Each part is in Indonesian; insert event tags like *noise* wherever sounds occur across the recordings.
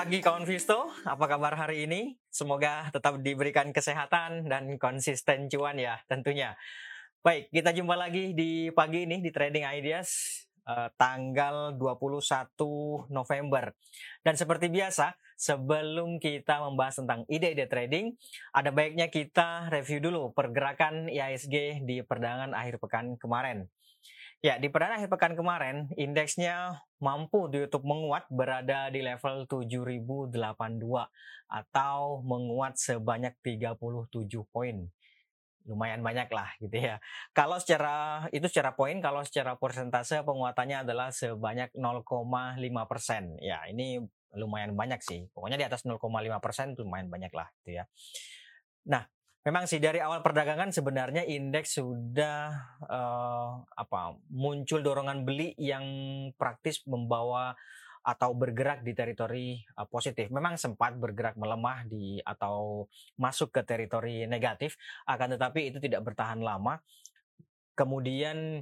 pagi kawan Visto, apa kabar hari ini? Semoga tetap diberikan kesehatan dan konsisten cuan ya tentunya. Baik, kita jumpa lagi di pagi ini di Trading Ideas eh, tanggal 21 November. Dan seperti biasa, sebelum kita membahas tentang ide-ide trading, ada baiknya kita review dulu pergerakan IISG di perdagangan akhir pekan kemarin. Ya, di perdagangan akhir pekan kemarin, indeksnya mampu ditutup menguat berada di level 7082 atau menguat sebanyak 37 poin. Lumayan banyak lah gitu ya. Kalau secara itu secara poin, kalau secara persentase penguatannya adalah sebanyak 0,5 persen. Ya, ini lumayan banyak sih. Pokoknya di atas 0,5 persen lumayan banyak lah gitu ya. Nah, Memang sih dari awal perdagangan sebenarnya indeks sudah uh, apa muncul dorongan beli yang praktis membawa atau bergerak di teritori uh, positif. Memang sempat bergerak melemah di atau masuk ke teritori negatif, akan tetapi itu tidak bertahan lama. Kemudian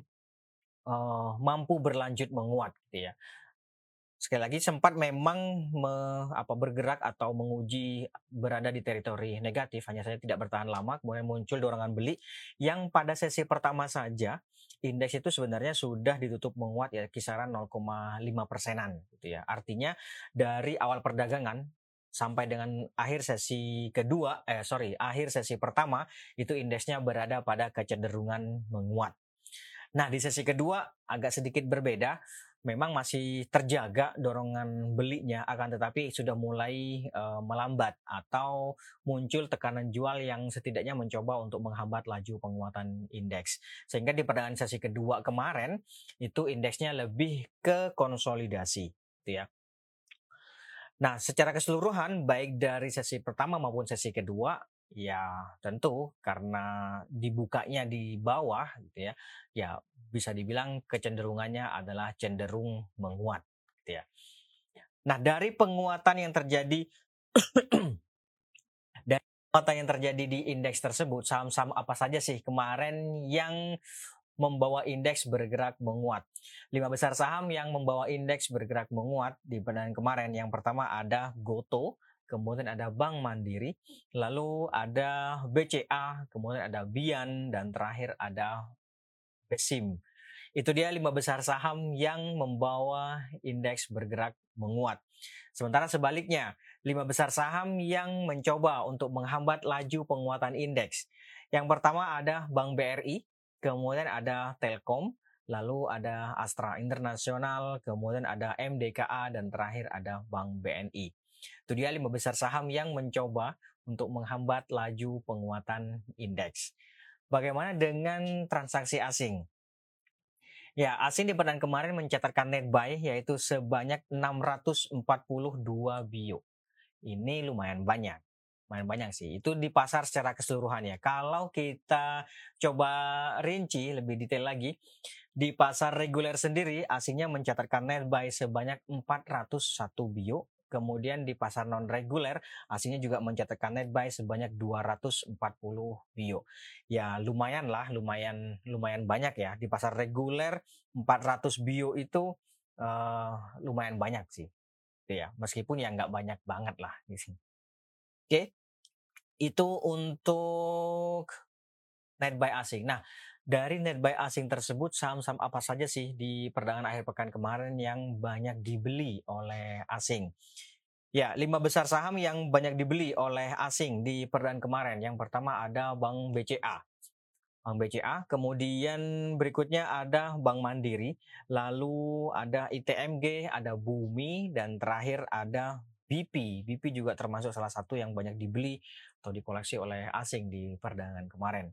uh, mampu berlanjut menguat gitu ya sekali lagi sempat memang me, apa bergerak atau menguji berada di teritori negatif. Hanya saja tidak bertahan lama kemudian muncul dorongan beli yang pada sesi pertama saja indeks itu sebenarnya sudah ditutup menguat ya kisaran 0,5 persenan gitu ya. Artinya dari awal perdagangan sampai dengan akhir sesi kedua eh sorry akhir sesi pertama itu indeksnya berada pada kecenderungan menguat. Nah, di sesi kedua agak sedikit berbeda memang masih terjaga dorongan belinya akan tetapi sudah mulai uh, melambat atau muncul tekanan jual yang setidaknya mencoba untuk menghambat laju penguatan indeks. Sehingga di perdagangan sesi kedua kemarin itu indeksnya lebih ke konsolidasi gitu ya. Nah, secara keseluruhan baik dari sesi pertama maupun sesi kedua Ya, tentu karena dibukanya di bawah gitu ya. Ya, bisa dibilang kecenderungannya adalah cenderung menguat gitu ya. Nah, dari penguatan yang terjadi *clears throat* dari penguatan yang terjadi di indeks tersebut, saham-saham apa saja sih kemarin yang membawa indeks bergerak menguat. Lima besar saham yang membawa indeks bergerak menguat di perdagangan kemarin. Yang pertama ada Goto kemudian ada Bank Mandiri, lalu ada BCA, kemudian ada Bian, dan terakhir ada Besim. Itu dia lima besar saham yang membawa indeks bergerak menguat. Sementara sebaliknya, lima besar saham yang mencoba untuk menghambat laju penguatan indeks. Yang pertama ada Bank BRI, kemudian ada Telkom, lalu ada Astra Internasional, kemudian ada MDKA, dan terakhir ada Bank BNI. Itu dia lima besar saham yang mencoba untuk menghambat laju penguatan indeks. Bagaimana dengan transaksi asing? Ya, asing di perdagangan kemarin mencatatkan net buy yaitu sebanyak 642 bio. Ini lumayan banyak. Lumayan banyak sih. Itu di pasar secara keseluruhan ya. Kalau kita coba rinci lebih detail lagi, di pasar reguler sendiri asingnya mencatatkan net buy sebanyak 401 bio Kemudian di pasar non reguler aslinya juga mencatatkan net buy sebanyak 240 bio. Ya lumayan lah, lumayan lumayan banyak ya. Di pasar reguler 400 bio itu uh, lumayan banyak sih. Ya, meskipun ya nggak banyak banget lah di sini. Oke. Itu untuk net buy asing. Nah, dari net buy asing tersebut saham-saham apa saja sih di perdagangan akhir pekan kemarin yang banyak dibeli oleh asing? Ya, lima besar saham yang banyak dibeli oleh asing di perdagangan kemarin. Yang pertama ada Bank BCA. Bank BCA, kemudian berikutnya ada Bank Mandiri, lalu ada ITMG, ada Bumi, dan terakhir ada BP. BP juga termasuk salah satu yang banyak dibeli atau dikoleksi oleh asing di perdagangan kemarin.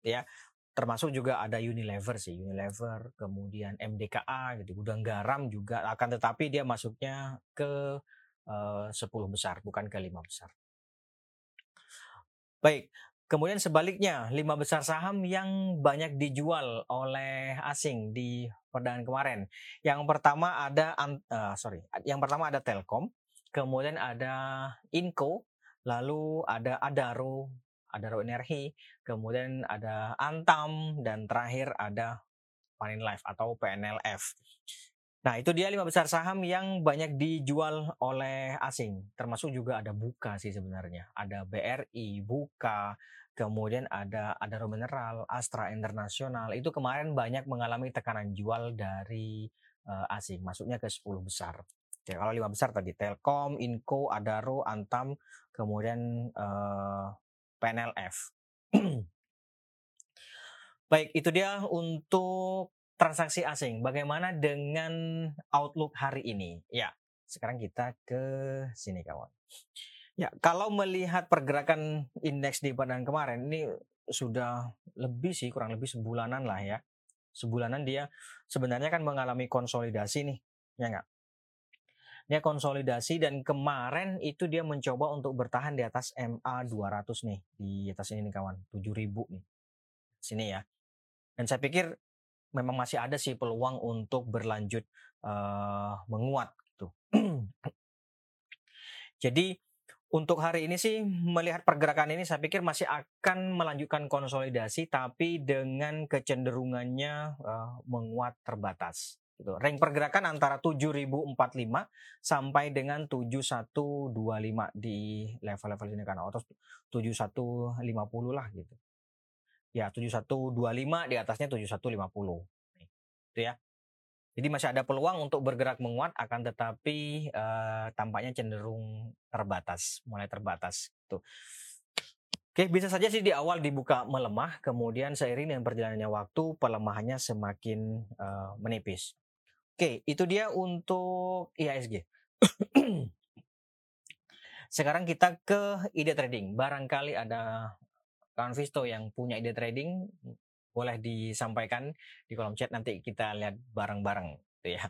Ya, termasuk juga ada Unilever sih Unilever kemudian MDKA gitu gudang garam juga akan tetapi dia masuknya ke uh, 10 besar bukan ke lima besar. Baik kemudian sebaliknya lima besar saham yang banyak dijual oleh asing di perdagangan kemarin. Yang pertama ada uh, sorry yang pertama ada Telkom kemudian ada Inco lalu ada Adaro ada Raw Energi, kemudian ada Antam, dan terakhir ada Panin Life atau PNLF. Nah, itu dia lima besar saham yang banyak dijual oleh asing. Termasuk juga ada Buka sih sebenarnya. Ada BRI, Buka, kemudian ada ada Mineral, Astra Internasional. Itu kemarin banyak mengalami tekanan jual dari uh, asing, masuknya ke 10 besar. Oke, kalau lima besar tadi Telkom, Inco, Adaro, Antam, kemudian uh, PNLF. Baik, itu dia untuk transaksi asing. Bagaimana dengan outlook hari ini? Ya, sekarang kita ke sini kawan. Ya, kalau melihat pergerakan indeks di badan kemarin ini sudah lebih sih kurang lebih sebulanan lah ya. Sebulanan dia sebenarnya kan mengalami konsolidasi nih, ya enggak? Dia konsolidasi dan kemarin itu dia mencoba untuk bertahan di atas MA 200 nih, di atas ini nih kawan, 7000 nih. Sini ya. Dan saya pikir memang masih ada sih peluang untuk berlanjut uh, menguat gitu. *clears throat* Jadi untuk hari ini sih melihat pergerakan ini saya pikir masih akan melanjutkan konsolidasi tapi dengan kecenderungannya uh, menguat terbatas. Gitu. Rank pergerakan antara 7045 sampai dengan 7125 di level-level ini kan atau 7150 lah gitu. Ya 7125 di atasnya 7150 itu ya. Jadi masih ada peluang untuk bergerak menguat akan tetapi uh, tampaknya cenderung terbatas mulai terbatas tuh Oke, bisa saja sih di awal dibuka melemah, kemudian seiring dengan perjalanannya waktu pelemahannya semakin uh, menipis. Oke, itu dia untuk IHSG. Sekarang kita ke ide trading. Barangkali ada kawan Visto yang punya ide trading boleh disampaikan di kolom chat nanti kita lihat bareng-bareng gitu ya.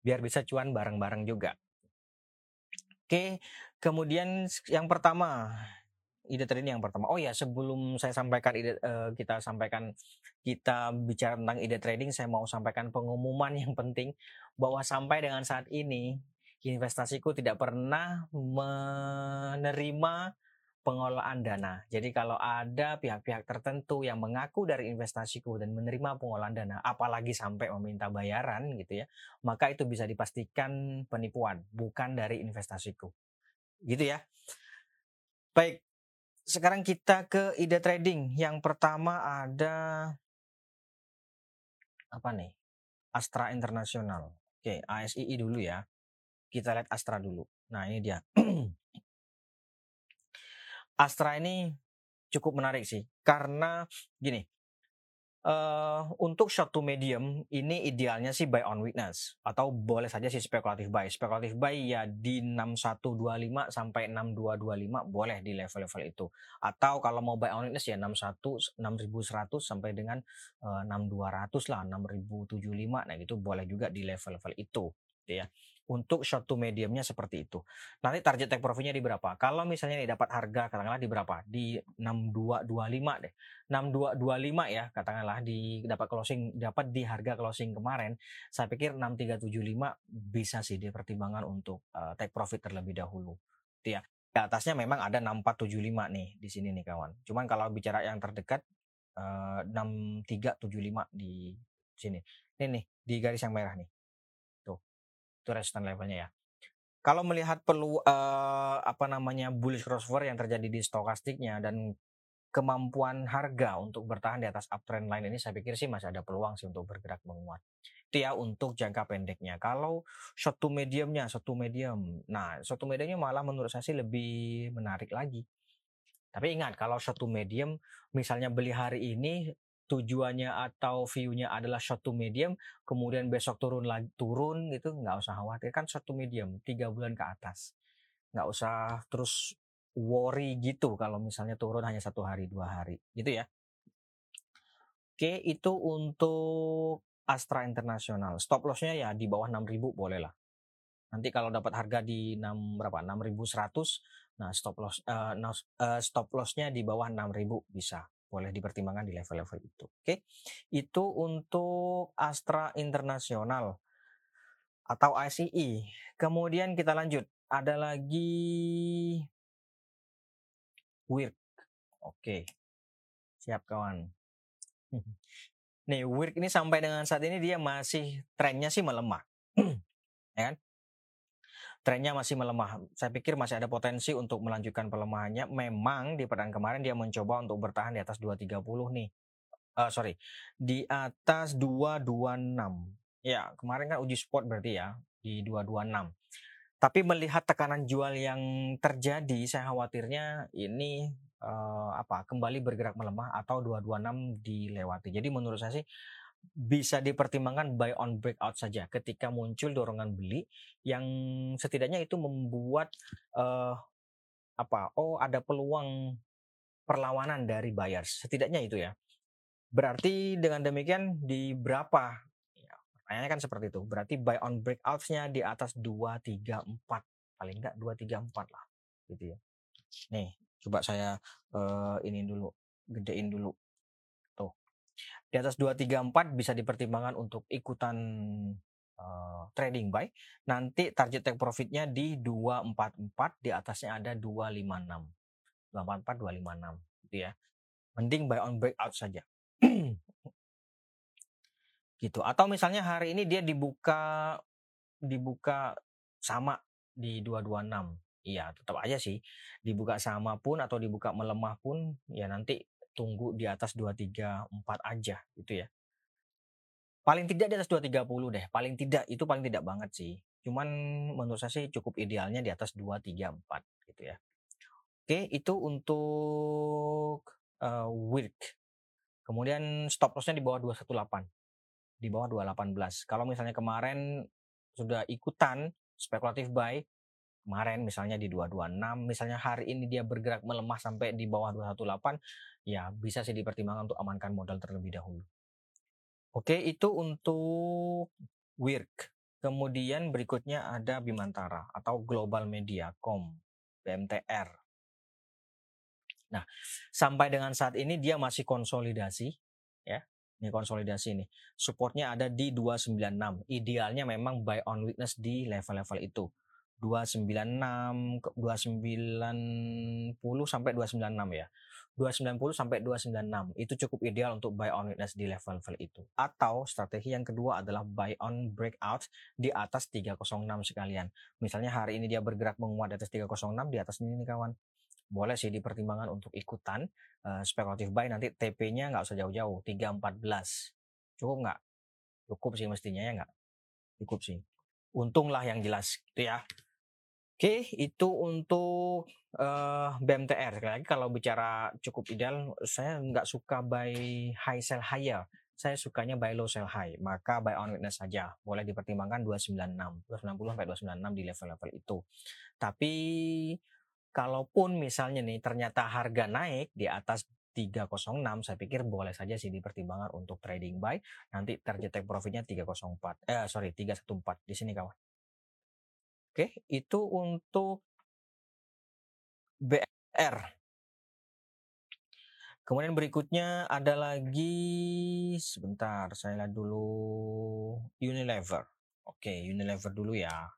Biar bisa cuan bareng-bareng juga. Oke, kemudian yang pertama ide trading yang pertama. Oh ya, sebelum saya sampaikan ide uh, kita sampaikan kita bicara tentang ide trading, saya mau sampaikan pengumuman *laughs* yang penting bahwa sampai dengan saat ini investasiku tidak pernah menerima pengelolaan dana. Jadi kalau ada pihak-pihak tertentu yang mengaku dari investasiku dan menerima pengelolaan dana, apalagi sampai meminta bayaran gitu ya, maka itu bisa dipastikan penipuan, bukan dari investasiku. Gitu ya. Baik, sekarang kita ke ide trading. Yang pertama ada apa nih? Astra Internasional. Oke, ASII dulu ya. Kita lihat Astra dulu. Nah, ini dia. *clears throat* Astra ini cukup menarik sih karena gini uh, untuk short to medium ini idealnya sih buy on weakness atau boleh saja sih spekulatif buy. Spekulatif buy ya di 6125 sampai 6225 boleh di level-level itu. Atau kalau mau buy on weakness ya 61 6100 sampai dengan uh, 6200 lah 6075 nah itu boleh juga di level-level itu gitu ya untuk short to mediumnya seperti itu. Nanti target take profitnya di berapa? Kalau misalnya nih dapat harga katakanlah di berapa? Di 6225 deh. 6225 ya katakanlah di dapat closing dapat di harga closing kemarin. Saya pikir 6375 bisa sih dipertimbangkan untuk uh, take profit terlebih dahulu. Itu ya. Di atasnya memang ada 6475 nih di sini nih kawan. Cuman kalau bicara yang terdekat uh, 6375 di sini. Ini nih di garis yang merah nih itu resistance levelnya ya. Kalau melihat perlu uh, apa namanya bullish crossover yang terjadi di stokastiknya dan kemampuan harga untuk bertahan di atas uptrend line ini saya pikir sih masih ada peluang sih untuk bergerak menguat. Itu ya untuk jangka pendeknya. Kalau short to mediumnya, short to medium. Nah, short to mediumnya malah menurut saya sih lebih menarik lagi. Tapi ingat kalau short to medium misalnya beli hari ini tujuannya atau view-nya adalah short medium, kemudian besok turun lagi turun gitu, nggak usah khawatir. Kan short medium tiga bulan ke atas, nggak usah terus worry gitu kalau misalnya turun hanya satu hari dua hari. Gitu ya. Oke itu untuk Astra Internasional. Stop lossnya ya di bawah 6000 boleh lah. Nanti kalau dapat harga di 6 berapa? 6100 nah stop loss uh, stop lossnya di bawah 6000 bisa boleh dipertimbangkan di level-level itu. Oke, itu untuk Astra Internasional atau ICE. Kemudian kita lanjut, ada lagi WIRK. Oke, siap kawan. *laughs* Nih, WIRK ini sampai dengan saat ini dia masih trennya sih melemah. *clears throat* ya kan? Trennya masih melemah. Saya pikir masih ada potensi untuk melanjutkan pelemahannya. Memang di perdagangan kemarin dia mencoba untuk bertahan di atas 230 nih. Uh, sorry, di atas 226. Ya, kemarin kan uji spot berarti ya di 226. Tapi melihat tekanan jual yang terjadi, saya khawatirnya ini uh, apa kembali bergerak melemah atau 226 dilewati. Jadi menurut saya sih bisa dipertimbangkan buy on breakout saja. Ketika muncul dorongan beli yang setidaknya itu membuat uh, apa oh ada peluang perlawanan dari buyers. Setidaknya itu ya. Berarti dengan demikian di berapa? Ya, pertanyaannya kan seperti itu. Berarti buy on breakoutsnya di atas 234 paling enggak 234 lah gitu ya. Nih Coba saya uh, ini dulu, gedein dulu. Di atas 234 bisa dipertimbangkan untuk ikutan uh, trading buy. Nanti target take profitnya di 244, di atasnya ada 256. 244, 256 gitu ya. Mending buy on breakout saja. *clears throat* gitu. Atau misalnya hari ini dia dibuka dibuka sama di 226 Iya, tetap aja sih. Dibuka sama pun atau dibuka melemah pun ya nanti tunggu di atas 234 aja gitu ya. Paling tidak di atas 230 deh. Paling tidak itu paling tidak banget sih. Cuman menurut saya sih cukup idealnya di atas 234 gitu ya. Oke, itu untuk uh, week. Kemudian stop lossnya di bawah 218. Di bawah 218. Kalau misalnya kemarin sudah ikutan spekulatif buy kemarin misalnya di 226 misalnya hari ini dia bergerak melemah sampai di bawah 218 ya bisa sih dipertimbangkan untuk amankan modal terlebih dahulu. Oke itu untuk WIRK. Kemudian berikutnya ada Bimantara atau Global Media Com BMTR nah sampai dengan saat ini dia masih konsolidasi ya. Ini konsolidasi ini supportnya ada di 296 idealnya memang buy on weakness di level-level itu 296 290 sampai 296 ya. 290 sampai 296 itu cukup ideal untuk buy on weakness di level-level itu. Atau strategi yang kedua adalah buy on breakout di atas 306 sekalian. Misalnya hari ini dia bergerak menguat di atas 306 di atas ini nih kawan. Boleh sih dipertimbangkan untuk ikutan uh, spekulatif buy nanti TP-nya nggak usah jauh-jauh 314. Cukup nggak? Cukup sih mestinya ya nggak? Cukup sih. Untunglah yang jelas gitu ya. Oke, itu untuk uh, BMTR. Sekali lagi kalau bicara cukup ideal, saya nggak suka buy high sell higher. Saya sukanya buy low sell high. Maka buy on witness saja. Boleh dipertimbangkan 296, 290 sampai 296 di level-level itu. Tapi kalaupun misalnya nih ternyata harga naik di atas 306 saya pikir boleh saja sih dipertimbangkan untuk trading buy nanti target take profitnya 304 eh sorry 314 di sini kawan Oke, itu untuk BR. Kemudian berikutnya ada lagi sebentar, saya lihat dulu Unilever. Oke, Unilever dulu ya.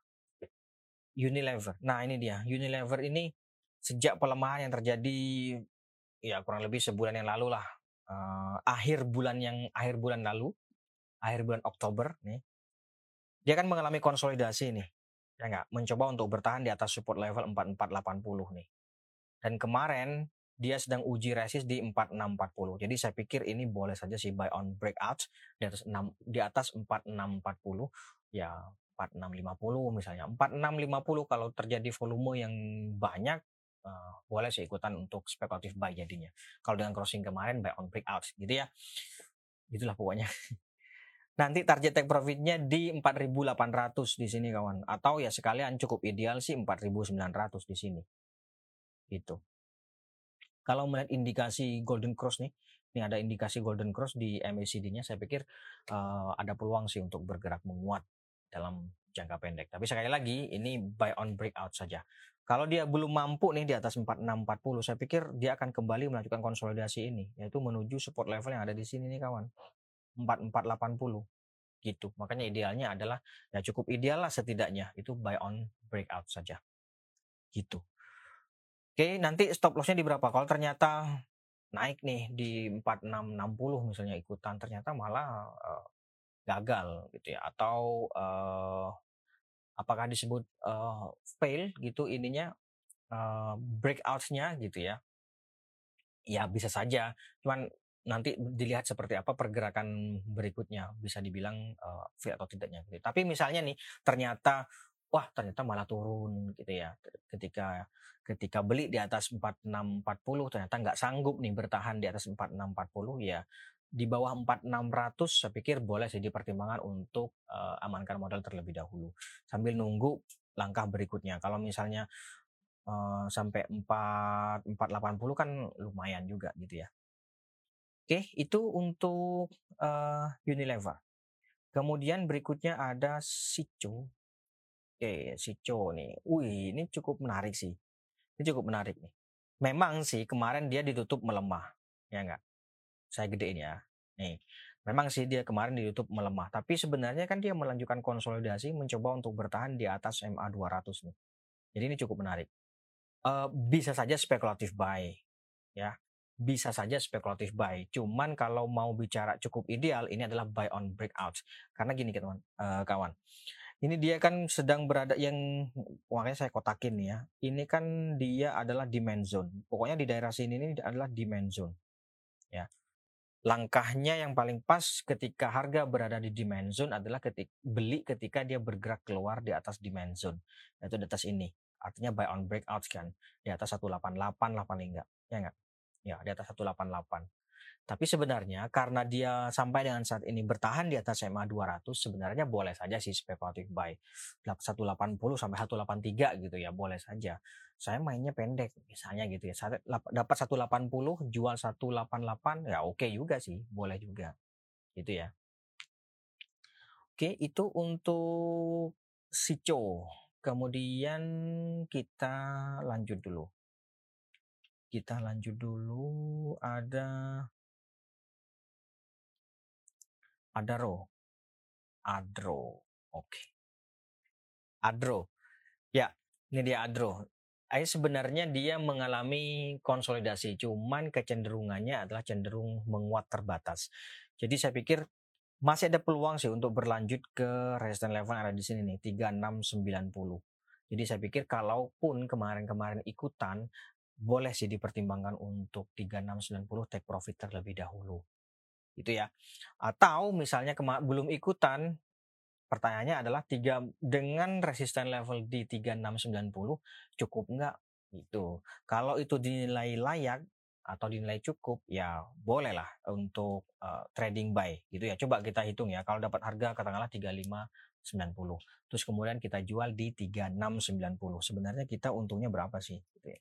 Unilever. Nah, ini dia. Unilever ini sejak pelemahan yang terjadi ya kurang lebih sebulan yang lalu lah. Uh, akhir bulan yang akhir bulan lalu, akhir bulan Oktober nih. Dia kan mengalami konsolidasi nih ya nggak mencoba untuk bertahan di atas support level 4480 nih. Dan kemarin dia sedang uji resist di 4640. Jadi saya pikir ini boleh saja sih buy on breakout di atas 6 di atas 4640 ya 4650 misalnya. 4650 kalau terjadi volume yang banyak uh, boleh sih ikutan untuk spekulatif buy jadinya. Kalau dengan crossing kemarin buy on breakout gitu ya. Itulah pokoknya. *laughs* nanti target take profitnya di 4.800 di sini kawan. Atau ya sekalian cukup ideal sih 4.900 di sini. Itu kalau melihat indikasi golden cross nih ini ada indikasi golden cross di MACD-nya saya pikir uh, ada peluang sih untuk bergerak menguat dalam jangka pendek. Tapi sekali lagi ini buy on breakout saja. Kalau dia belum mampu nih di atas 4640 saya pikir dia akan kembali melanjutkan konsolidasi ini yaitu menuju support level yang ada di sini nih kawan 4480 gitu. Makanya idealnya adalah ya cukup ideal lah setidaknya itu buy on breakout saja. Gitu. Oke, nanti stop lossnya di berapa? Kalau ternyata naik nih di 4660 misalnya ikutan ternyata malah uh, gagal gitu ya atau uh, apakah disebut uh, fail gitu ininya uh, breakouts-nya gitu ya ya bisa saja cuman nanti dilihat seperti apa pergerakan berikutnya bisa dibilang uh, fail atau tidaknya gitu. tapi misalnya nih ternyata wah ternyata malah turun gitu ya ketika ketika beli di atas 4640 ternyata nggak sanggup nih bertahan di atas 4640 ya di bawah 4600 saya pikir boleh sih dipertimbangkan untuk uh, amankan modal terlebih dahulu sambil nunggu langkah berikutnya. Kalau misalnya uh, sampai 4 480 kan lumayan juga gitu ya. Oke, itu untuk uh, Unilever. Kemudian berikutnya ada Sico. Oke, Sico nih. Wih, ini cukup menarik sih. Ini cukup menarik nih. Memang sih kemarin dia ditutup melemah, ya enggak? Saya gedein ya. Nih, memang sih dia kemarin di YouTube melemah, tapi sebenarnya kan dia melanjutkan konsolidasi mencoba untuk bertahan di atas MA 200 nih. Jadi ini cukup menarik. Uh, bisa saja spekulatif buy, ya. Bisa saja spekulatif buy. Cuman kalau mau bicara cukup ideal, ini adalah buy on breakouts. Karena gini kawan, uh, kawan ini dia kan sedang berada yang makanya saya kotakin ya. Ini kan dia adalah demand zone. Pokoknya di daerah sini ini adalah demand zone. Ya. Langkahnya yang paling pas ketika harga berada di demand zone adalah ketik beli ketika dia bergerak keluar di atas demand zone. Yaitu di atas ini. Artinya buy on breakouts kan. Di atas 188 lah paling enggak. Ya enggak? Ya, di atas 188. Tapi sebenarnya karena dia sampai dengan saat ini bertahan di atas SMA 200 sebenarnya boleh saja sih spekulatif buy 180 sampai 183 gitu ya boleh saja. Saya mainnya pendek misalnya gitu ya. Dapat 180 jual 188 ya oke okay juga sih, boleh juga. Gitu ya. Oke, itu untuk Sico. Kemudian kita lanjut dulu. Kita lanjut dulu ada Adaro. Adro. Oke. Okay. Adro. Ya, ini dia Adro. Ini sebenarnya dia mengalami konsolidasi, cuman kecenderungannya adalah cenderung menguat terbatas. Jadi saya pikir masih ada peluang sih untuk berlanjut ke resistance level yang ada di sini nih, 3690. Jadi saya pikir kalaupun kemarin-kemarin ikutan, boleh sih dipertimbangkan untuk 3690 take profit terlebih dahulu gitu ya. Atau misalnya belum ikutan, pertanyaannya adalah tiga dengan resisten level di 3690 cukup nggak? Itu. Kalau itu dinilai layak atau dinilai cukup, ya bolehlah untuk uh, trading buy gitu ya. Coba kita hitung ya. Kalau dapat harga katakanlah 3590, terus kemudian kita jual di 3690. Sebenarnya kita untungnya berapa sih? Gitu ya.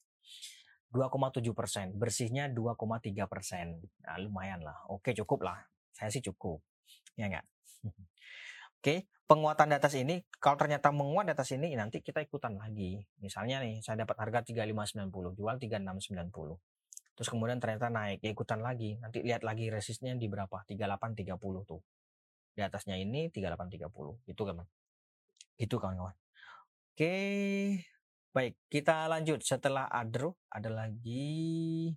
2,7 persen, bersihnya 2,3 persen. Nah, lumayan lah. Oke, cukup lah. Saya sih cukup. Ya enggak? *laughs* Oke, penguatan di atas ini, kalau ternyata menguat di atas ini, nanti kita ikutan lagi. Misalnya nih, saya dapat harga 3590, jual 3690. Terus kemudian ternyata naik, ya ikutan lagi. Nanti lihat lagi resistnya di berapa? 3830 tuh. Di atasnya ini 3830. Itu kan. Itu kawan-kawan. Oke, Baik, kita lanjut. Setelah Adro, ada lagi.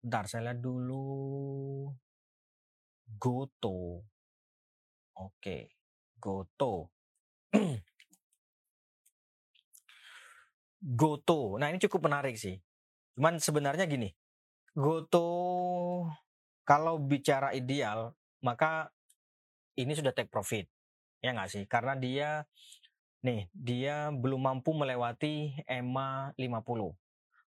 Bentar, saya lihat dulu. Goto. Oke, Goto. *clears throat* Goto. Nah, ini cukup menarik sih. Cuman sebenarnya gini. Goto kalau bicara ideal, maka ini sudah take profit. Ya nggak sih? Karena dia Nih, dia belum mampu melewati EMA 50.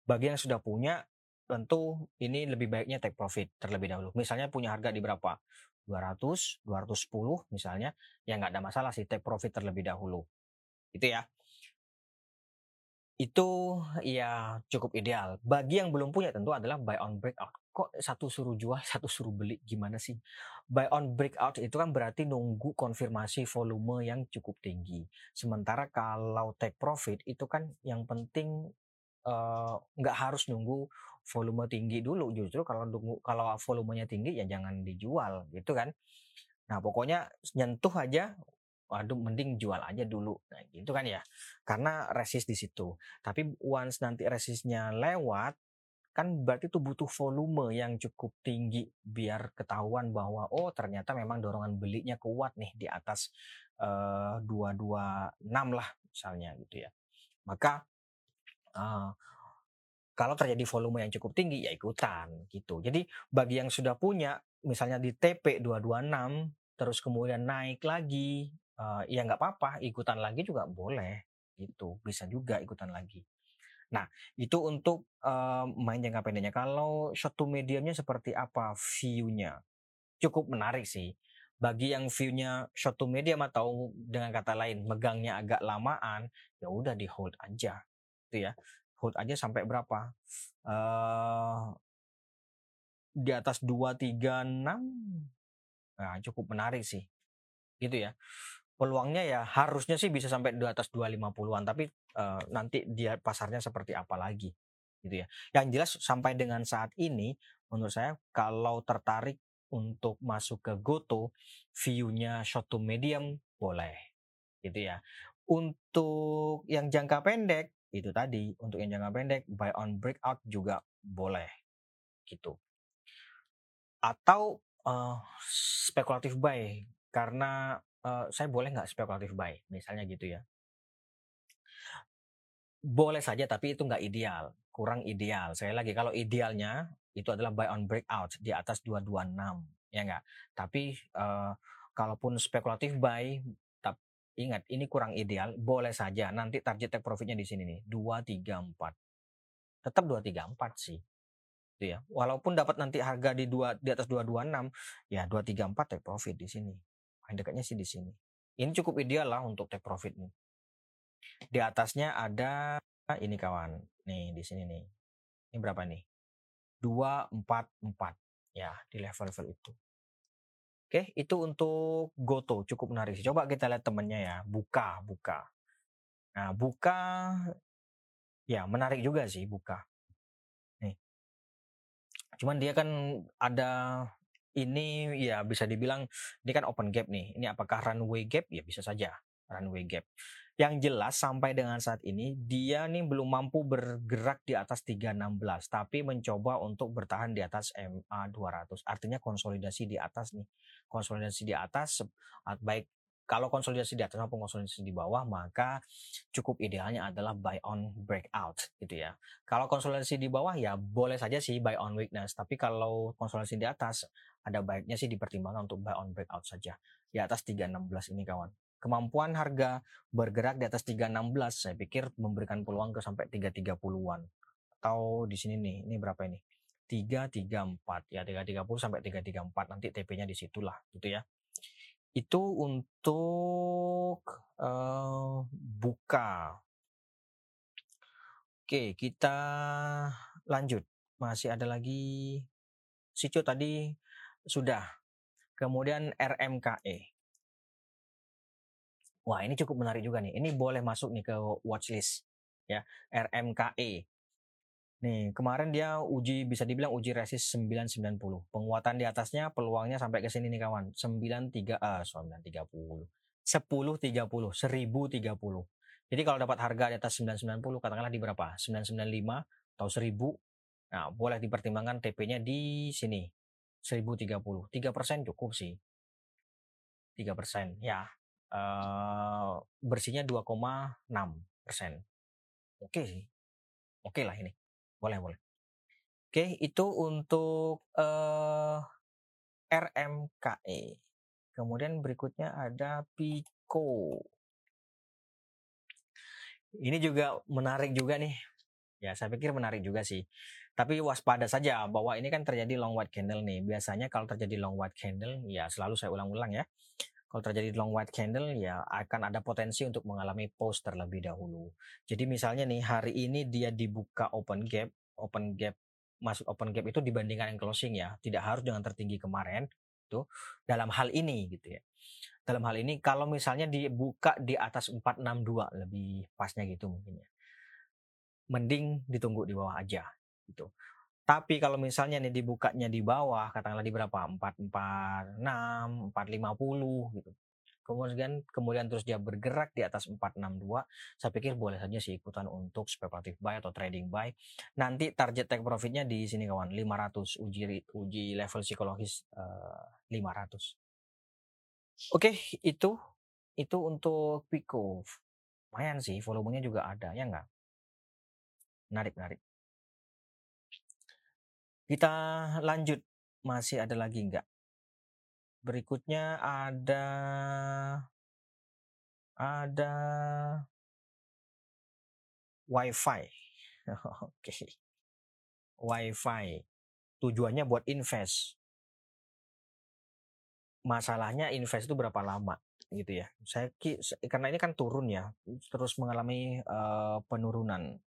Bagi yang sudah punya, tentu ini lebih baiknya take profit terlebih dahulu. Misalnya punya harga di berapa? 200, 210 misalnya, ya nggak ada masalah sih take profit terlebih dahulu. Itu ya itu ya cukup ideal. Bagi yang belum punya tentu adalah buy on breakout. Kok satu suruh jual, *laughs* satu suruh beli, gimana sih? Buy on breakout itu kan berarti nunggu konfirmasi volume yang cukup tinggi. Sementara kalau take profit itu kan yang penting nggak uh, harus nunggu volume tinggi dulu. Justru kalau nunggu, kalau volumenya tinggi ya jangan dijual gitu kan. Nah pokoknya nyentuh aja waduh mending jual aja dulu nah gitu kan ya karena resist di situ tapi once nanti resistnya lewat kan berarti itu butuh volume yang cukup tinggi biar ketahuan bahwa oh ternyata memang dorongan belinya kuat nih di atas uh, 226 lah misalnya gitu ya. Maka uh, kalau terjadi volume yang cukup tinggi ya ikutan gitu. Jadi bagi yang sudah punya misalnya di TP 226 terus kemudian naik lagi uh, ya nggak apa-apa ikutan lagi juga boleh gitu bisa juga ikutan lagi Nah, itu untuk uh, main jangka pendeknya. Kalau short to mediumnya seperti apa view-nya? Cukup menarik sih. Bagi yang view-nya short to medium atau dengan kata lain megangnya agak lamaan, ya udah di hold aja, gitu ya. Hold aja sampai berapa? Uh, di atas 236 nah cukup menarik sih gitu ya peluangnya ya harusnya sih bisa sampai di atas 250-an tapi uh, nanti dia pasarnya seperti apa lagi gitu ya. Yang jelas sampai dengan saat ini menurut saya kalau tertarik untuk masuk ke Goto view-nya short to medium boleh gitu ya. Untuk yang jangka pendek itu tadi untuk yang jangka pendek buy on breakout juga boleh gitu. Atau uh, spekulatif buy karena uh, saya boleh nggak spekulatif buy, misalnya gitu ya. Boleh saja, tapi itu nggak ideal, kurang ideal. Saya lagi, kalau idealnya itu adalah buy on breakout di atas 226, ya nggak. Tapi uh, kalaupun spekulatif buy, tapi ingat ini kurang ideal, boleh saja. Nanti target take profitnya di sini nih, 234. Tetap 234 sih gitu ya. Walaupun dapat nanti harga di dua di atas 226, ya 234 take profit di sini. Paling dekatnya sih di sini. Ini cukup ideal lah untuk take profit nih. Di atasnya ada ini kawan. Nih di sini nih. Ini berapa nih? 244 ya di level-level itu. Oke, itu untuk Goto cukup menarik sih. Coba kita lihat temennya ya, buka, buka. Nah, buka ya menarik juga sih buka. Nih. Cuman dia kan ada ini ya bisa dibilang ini kan open gap nih. Ini apakah runway gap? Ya bisa saja runway gap. Yang jelas sampai dengan saat ini dia nih belum mampu bergerak di atas 316 tapi mencoba untuk bertahan di atas MA 200. Artinya konsolidasi di atas nih. Konsolidasi di atas baik kalau konsolidasi di atas maupun konsolidasi di bawah maka cukup idealnya adalah buy on breakout gitu ya. Kalau konsolidasi di bawah ya boleh saja sih buy on weakness, tapi kalau konsolidasi di atas ada baiknya sih dipertimbangkan untuk buy on breakout saja di atas 316 ini kawan. Kemampuan harga bergerak di atas 316 saya pikir memberikan peluang ke sampai 330-an. Atau di sini nih, ini berapa ini? 334 ya 330 sampai 334 nanti TP-nya di situlah gitu ya itu untuk uh, buka. Oke, kita lanjut. Masih ada lagi Sico tadi sudah. Kemudian RMKE. Wah, ini cukup menarik juga nih. Ini boleh masuk nih ke watchlist ya. RMKE. Nih, kemarin dia uji bisa dibilang uji resist 990. Penguatan di atasnya peluangnya sampai ke sini nih kawan. 93 ah 930. 1030, 1030. Jadi kalau dapat harga di atas 990 katakanlah di berapa? 995 atau 1000. Nah, boleh dipertimbangkan TP-nya di sini. 1030. 3% cukup sih. 3% ya. Uh, bersihnya 2,6 Oke sih. Oke lah ini. Boleh, boleh. Oke, itu untuk uh, eh, RMKE. Kemudian berikutnya ada Pico. Ini juga menarik juga nih. Ya, saya pikir menarik juga sih. Tapi waspada saja bahwa ini kan terjadi long white candle nih. Biasanya kalau terjadi long white candle, ya selalu saya ulang-ulang ya kalau terjadi long white candle ya akan ada potensi untuk mengalami pause terlebih dahulu. Jadi misalnya nih hari ini dia dibuka open gap, open gap masuk open gap itu dibandingkan yang closing ya, tidak harus dengan tertinggi kemarin itu dalam hal ini gitu ya. Dalam hal ini kalau misalnya dibuka di atas 462 lebih pasnya gitu mungkin ya. Mending ditunggu di bawah aja gitu. Tapi kalau misalnya nih dibukanya di bawah, katakanlah di berapa? 446, 450 gitu. kemudian kemudian terus dia bergerak di atas 462 saya pikir boleh saja sih ikutan untuk speculative buy atau trading buy nanti target take profitnya di sini kawan 500 uji uji level psikologis uh, 500 oke itu itu untuk Pico lumayan sih volumenya juga ada ya enggak menarik menarik kita lanjut masih ada lagi enggak Berikutnya ada ada WiFi. *laughs* Oke. Okay. WiFi. Tujuannya buat invest. Masalahnya invest itu berapa lama gitu ya. Saya karena ini kan turun ya, terus mengalami uh, penurunan.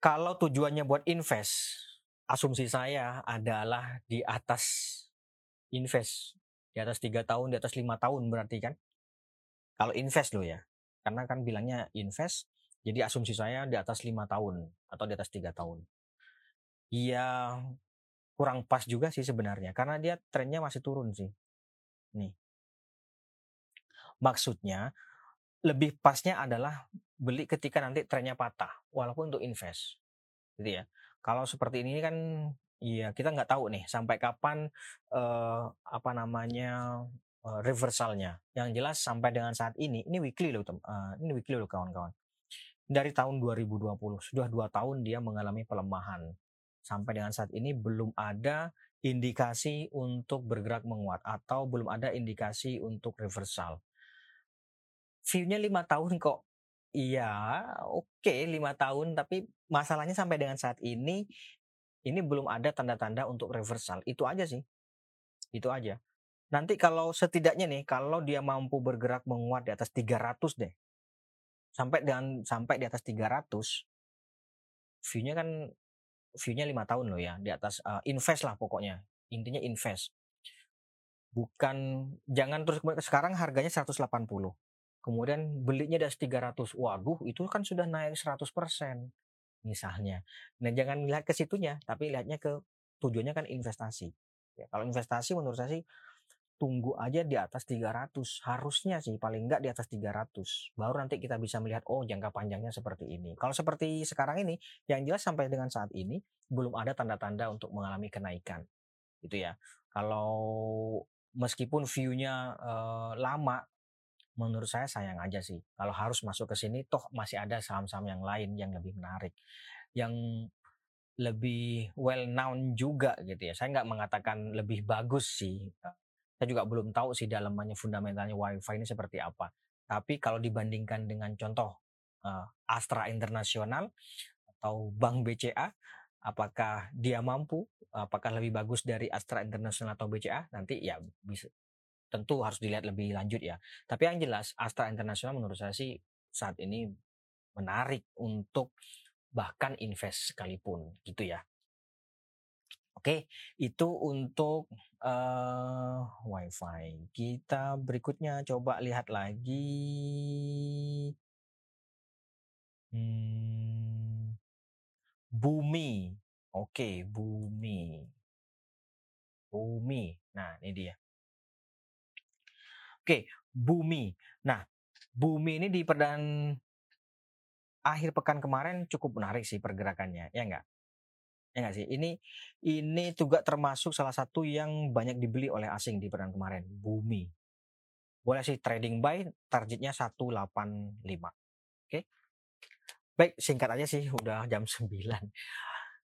Kalau tujuannya buat invest, asumsi saya adalah di atas invest. Di atas tiga tahun di atas lima tahun berarti kan? Kalau invest loh ya. Karena kan bilangnya invest jadi asumsi saya di atas lima tahun atau di atas tiga tahun. Iya kurang pas juga sih sebenarnya karena dia trennya masih turun sih. Nih. Maksudnya lebih pasnya adalah beli ketika nanti trennya patah walaupun untuk invest. Gitu ya kalau seperti ini kan Iya, kita nggak tahu nih sampai kapan uh, apa namanya uh, reversalnya. Yang jelas sampai dengan saat ini, ini weekly loh, uh, ini weekly loh kawan-kawan. Dari tahun 2020 sudah dua tahun dia mengalami pelemahan. Sampai dengan saat ini belum ada indikasi untuk bergerak menguat atau belum ada indikasi untuk reversal. View-nya lima tahun kok. Iya, oke lima tahun, tapi masalahnya sampai dengan saat ini ini belum ada tanda-tanda untuk reversal. Itu aja sih. Itu aja. Nanti kalau setidaknya nih, kalau dia mampu bergerak menguat di atas 300 deh. Sampai dengan sampai di atas 300, view-nya kan view-nya lima tahun loh ya, di atas uh, invest lah pokoknya. Intinya invest. Bukan jangan terus sekarang harganya 180. Kemudian belinya atas 300. Waduh, itu kan sudah naik 100% misalnya. Nah, jangan lihat ke situnya, tapi lihatnya ke tujuannya kan investasi. Ya, kalau investasi menurut saya sih tunggu aja di atas 300 harusnya sih paling enggak di atas 300 baru nanti kita bisa melihat oh jangka panjangnya seperti ini kalau seperti sekarang ini yang jelas sampai dengan saat ini belum ada tanda-tanda untuk mengalami kenaikan gitu ya kalau meskipun view-nya uh, lama menurut saya sayang aja sih. Kalau harus masuk ke sini toh masih ada saham-saham yang lain yang lebih menarik yang lebih well known juga gitu ya. Saya nggak mengatakan lebih bagus sih. Saya juga belum tahu sih dalamannya fundamentalnya wifi ini seperti apa. Tapi kalau dibandingkan dengan contoh uh, Astra Internasional atau Bank BCA apakah dia mampu? Apakah lebih bagus dari Astra Internasional atau BCA nanti ya bisa tentu harus dilihat lebih lanjut ya. Tapi yang jelas Astra Internasional menurut saya sih saat ini menarik untuk bahkan invest sekalipun gitu ya. Oke, itu untuk uh, WiFi. Kita berikutnya coba lihat lagi. Hmm, bumi. Oke, bumi. Bumi. Nah, ini dia. Oke, bumi. Nah, bumi ini di perdan akhir pekan kemarin cukup menarik sih pergerakannya, ya enggak? Ya enggak sih? Ini ini juga termasuk salah satu yang banyak dibeli oleh asing di perdan kemarin, bumi. Boleh sih trading buy, targetnya 185. Oke. Baik, singkat aja sih, udah jam 9.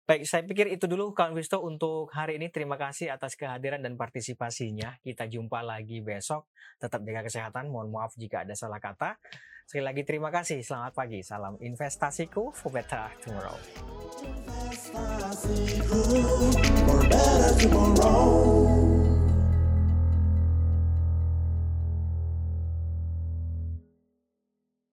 Baik, saya pikir itu dulu Kang Wisto untuk hari ini. Terima kasih atas kehadiran dan partisipasinya. Kita jumpa lagi besok. Tetap jaga kesehatan. Mohon maaf jika ada salah kata. Sekali lagi terima kasih. Selamat pagi. Salam investasiku for better. Investasiku for better tomorrow.